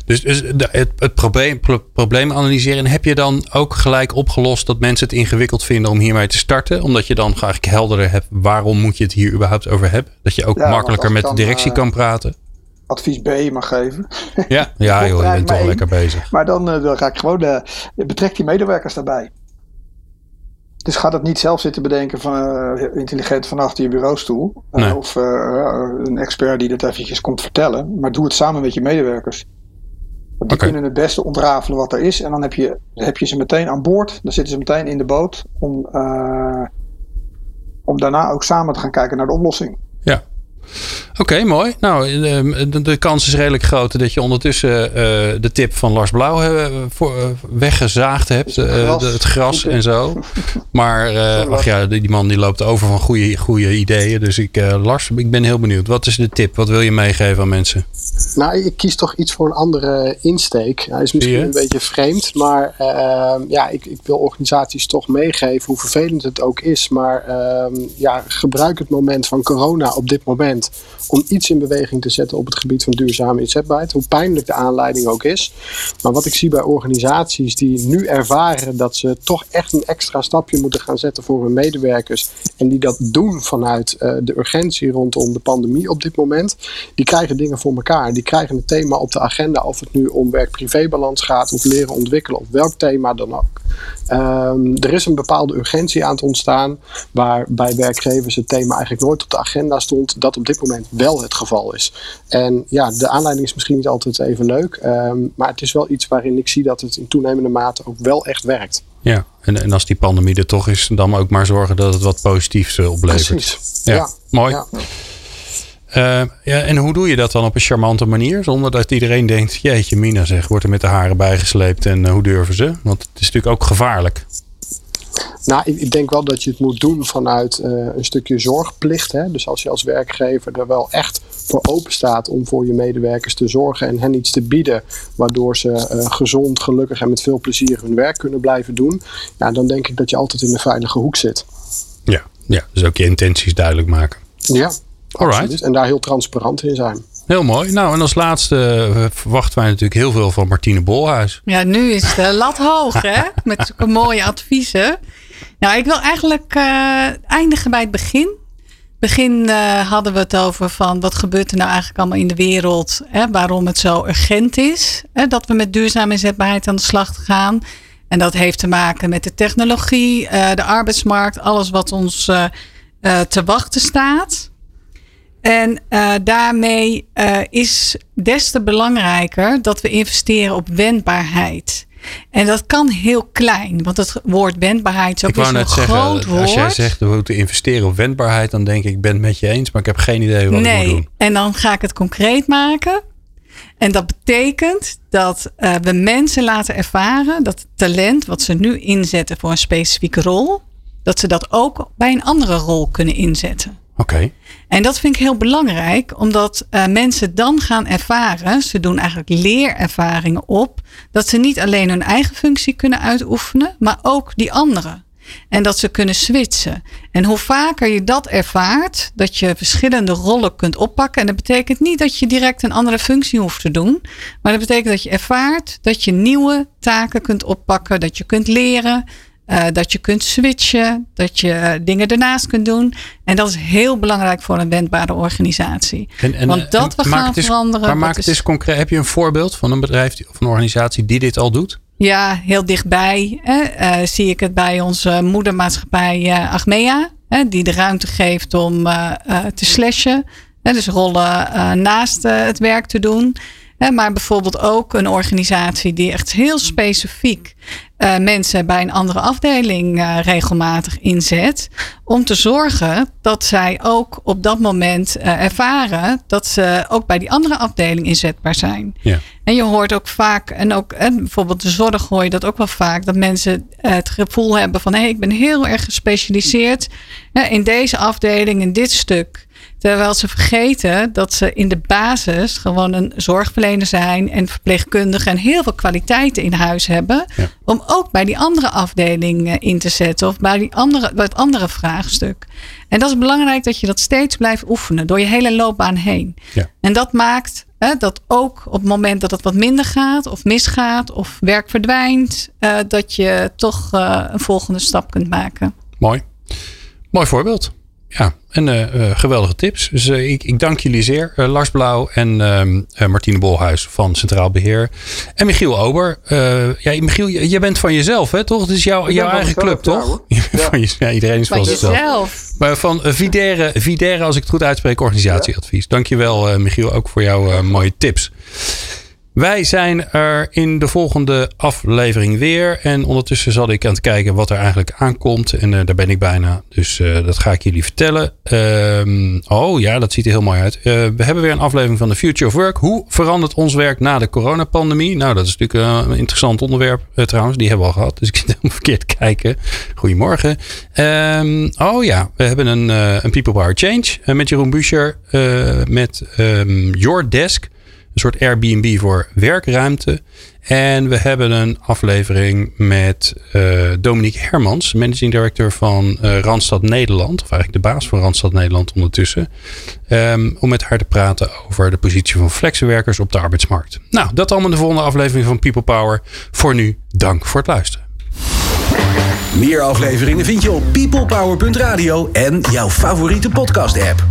[SPEAKER 2] Dus, dus het, het probleem, probleem analyseren. Heb je dan ook gelijk opgelost dat mensen het ingewikkeld vinden om hiermee te starten? Omdat je dan eigenlijk helderder hebt waarom moet je het hier überhaupt over hebben? Dat je ook ja, makkelijker met de directie uh, kan praten?
[SPEAKER 3] Advies B mag geven.
[SPEAKER 2] Ja, ja joh, je bent toch lekker bezig.
[SPEAKER 3] Maar dan, uh, dan ga ik gewoon, uh, betrek die medewerkers daarbij. Dus ga dat niet zelf zitten bedenken van uh, intelligent van achter je bureaustoel. Uh, nee. Of uh, een expert die dat eventjes komt vertellen. Maar doe het samen met je medewerkers. Want die okay. kunnen het beste ontrafelen wat er is. En dan heb je, heb je ze meteen aan boord. Dan zitten ze meteen in de boot. Om, om daarna ook samen te gaan kijken naar de oplossing.
[SPEAKER 2] Ja, Oké, mooi. Nou, ehm, de, de, kans is redelijk groot dat je ondertussen uh, de tip van Lars Blauw uh, voor, uh, weggezaagd hebt. Het gras, de, het gras en zo. Maar ach ja, die, die, man die loopt over van goede, goede ideeën. Dus ik, Lars, ik ben heel benieuwd. Wat is de tip? Wat wil je meegeven aan mensen?
[SPEAKER 5] Nou, ik kies toch iets voor een andere insteek. Hij is misschien een beetje vreemd. Maar ehm, ja, ik, ik, wil organisaties toch meegeven hoe vervelend het ook is. Maar ehm, ja, gebruik het moment van corona op dit moment om iets in beweging te zetten op het gebied van duurzame inzetbaarheid. Hoe pijnlijk de aanleiding ook is. Maar wat ik zie bij organisaties die nu ervaren dat ze toch echt een extra stapje moeten gaan zetten voor hun medewerkers. En die dat doen vanuit uh, de urgentie rondom de pandemie op dit moment. Die krijgen dingen voor elkaar. Die krijgen een thema op de agenda. Of het nu om werk-privébalans gaat of leren ontwikkelen of welk thema dan ook. Um, er is een bepaalde urgentie aan het ontstaan. Waar bij werkgevers het thema eigenlijk nooit op de agenda stond. Dat op dit moment wel het geval is. En ja, de aanleiding is misschien niet altijd even leuk. Um, maar het is wel iets waarin ik zie dat het in toenemende mate ook wel echt werkt.
[SPEAKER 2] Ja, en, en als die pandemie er toch is, dan ook maar zorgen dat het wat positiefs oplevert.
[SPEAKER 5] Precies.
[SPEAKER 2] Ja, ja. mooi. Ja. Uh, ja, en hoe doe je dat dan op een charmante manier? Zonder dat iedereen denkt, jeetje Mina zeg, wordt er met de haren bijgesleept en uh, hoe durven ze? Want het is natuurlijk ook gevaarlijk.
[SPEAKER 5] Nou, ik, ik, denk wel dat je het moet doen vanuit uh, een stukje zorgplicht. Hè? Dus als je als werkgever er wel echt voor open staat om voor je medewerkers te zorgen en hen iets te bieden, waardoor ze uh, gezond, gelukkig en met veel plezier hun werk kunnen blijven doen, ja, dan denk ik dat je altijd in de veilige hoek zit.
[SPEAKER 2] Ja, ja dus ook je intenties duidelijk maken.
[SPEAKER 5] Ja, Alright. En daar heel transparant in zijn.
[SPEAKER 2] Heel mooi. Nou, en als laatste uh, verwachten wij natuurlijk heel veel van Martine Bolhuis.
[SPEAKER 4] Ja, nu is de lat hoog, hè? Met zulke mooie adviezen. Nou, ik wil eigenlijk uh, eindigen bij het begin. Begin uh, hadden we het over van wat gebeurt er nou eigenlijk allemaal in de wereld. Hè, waarom het zo urgent is hè, dat we met duurzame inzetbaarheid aan de slag gaan. En dat heeft te maken met de technologie, uh, de arbeidsmarkt, alles wat ons te wachten staat. En uh, daarmee uh, is des te belangrijker dat we investeren op wendbaarheid. En dat kan heel klein, want het woord wendbaarheid is ook een groot woord.
[SPEAKER 2] Als jij zegt we moeten investeren op wendbaarheid, dan denk ik, ik ben het met je eens, maar ik heb geen idee wat nee, ik moet doen.
[SPEAKER 4] En dan ga ik het concreet maken. En dat betekent dat uh, we mensen laten ervaren dat het talent wat ze nu inzetten voor een specifieke rol, dat ze dat ook bij een andere rol kunnen inzetten. En dat vind ik heel belangrijk, omdat uh, mensen dan gaan ervaren, ze doen eigenlijk leerervaringen op, dat ze niet alleen hun eigen functie kunnen uitoefenen, maar ook die andere. En dat ze kunnen switchen. En hoe vaker je dat ervaart, dat je verschillende rollen kunt oppakken. En dat betekent niet dat je direct een andere functie hoeft te doen. Maar dat betekent dat je ervaart dat je nieuwe taken kunt oppakken, dat je kunt leren, uh, dat je kunt switchen, dat je dingen ernaast kunt doen. En dat is heel belangrijk voor een wendbare organisatie. En, en, Want dat we gaan veranderen.
[SPEAKER 2] Maar maak het eens concreet. Heb je een voorbeeld van een bedrijf of een organisatie die dit al doet?
[SPEAKER 4] Ja, heel dichtbij uh, zie ik het bij onze moedermaatschappij uh, Achmea. die de ruimte geeft om te slashen. dus rollen naast het werk te doen. Maar bijvoorbeeld ook een organisatie die echt heel specifiek uh, mensen bij een andere afdeling uh, regelmatig inzet. Om te zorgen dat zij ook op dat moment uh, ervaren dat ze ook bij die andere afdeling inzetbaar zijn.
[SPEAKER 2] Ja.
[SPEAKER 4] En je hoort ook vaak, en ook en bijvoorbeeld de zorg hoor je dat ook wel vaak, dat mensen het gevoel hebben van hé, hey, ik ben heel erg gespecialiseerd in deze afdeling, in dit stuk. Terwijl ze vergeten dat ze in de basis gewoon een zorgverlener zijn en verpleegkundige en heel veel kwaliteiten in huis hebben. Om ook bij die andere afdeling eh, in te zetten of bij, die andere, bij het andere vraagstuk. En dat is belangrijk dat je dat steeds blijft oefenen door je hele loopbaan heen.
[SPEAKER 2] Ja.
[SPEAKER 4] En dat maakt hè, dat ook op het moment dat het wat minder gaat of misgaat of werk verdwijnt, uh, dat je toch uh, een volgende stap kunt maken.
[SPEAKER 2] Mooi. Mooi voorbeeld. Ja, en uh, geweldige tips. Dus uh, ik, ik, dank jullie zeer. Lars Blauw en ehm, Martine Bolhuis van Centraal Beheer. En Michiel Ober. ja, Michiel, jij bent van jezelf, hè, toch? Het is jouw, jouw eigen club, toch? van je, ja, iedereen is
[SPEAKER 4] Van
[SPEAKER 2] van zichzelf. Maar van eh, Videre, Videre, als ik het goed uitspreek, organisatieadvies. Dankjewel eh Michiel ook voor jouw eh, mooie tips. Wij zijn er in de volgende aflevering weer. En ondertussen zat ik aan het kijken wat er eigenlijk aankomt. En eh, daar ben ik bijna. Dus eh, dat ga ik jullie vertellen. Ehm, oh ja, dat ziet er heel mooi uit. Eh, we hebben weer een aflevering van The Future of Work. Hoe verandert ons werk na de coronapandemie? Nou, dat is natuurlijk een interessant onderwerp trouwens. Die hebben we al gehad. Dus ik zit helemaal verkeerd kijken. Goedemorgen. Ehm, oh ja, we hebben een, een People Power Change met Jeroen Buescher. met ehm, Your Desk. Een soort Airbnb voor werkruimte. En we hebben een aflevering met eh, Dominique Hermans, managing director van eh, Randstad Nederland. Of eigenlijk de baas van Randstad Nederland ondertussen. Ehm, om met haar te praten over de positie van flexwerkers op de arbeidsmarkt. Nou, dat allemaal in de volgende aflevering van People Power. Voor nu, dank voor het luisteren.
[SPEAKER 1] Meer afleveringen vind je op peoplepower.radio en jouw favoriete podcast app.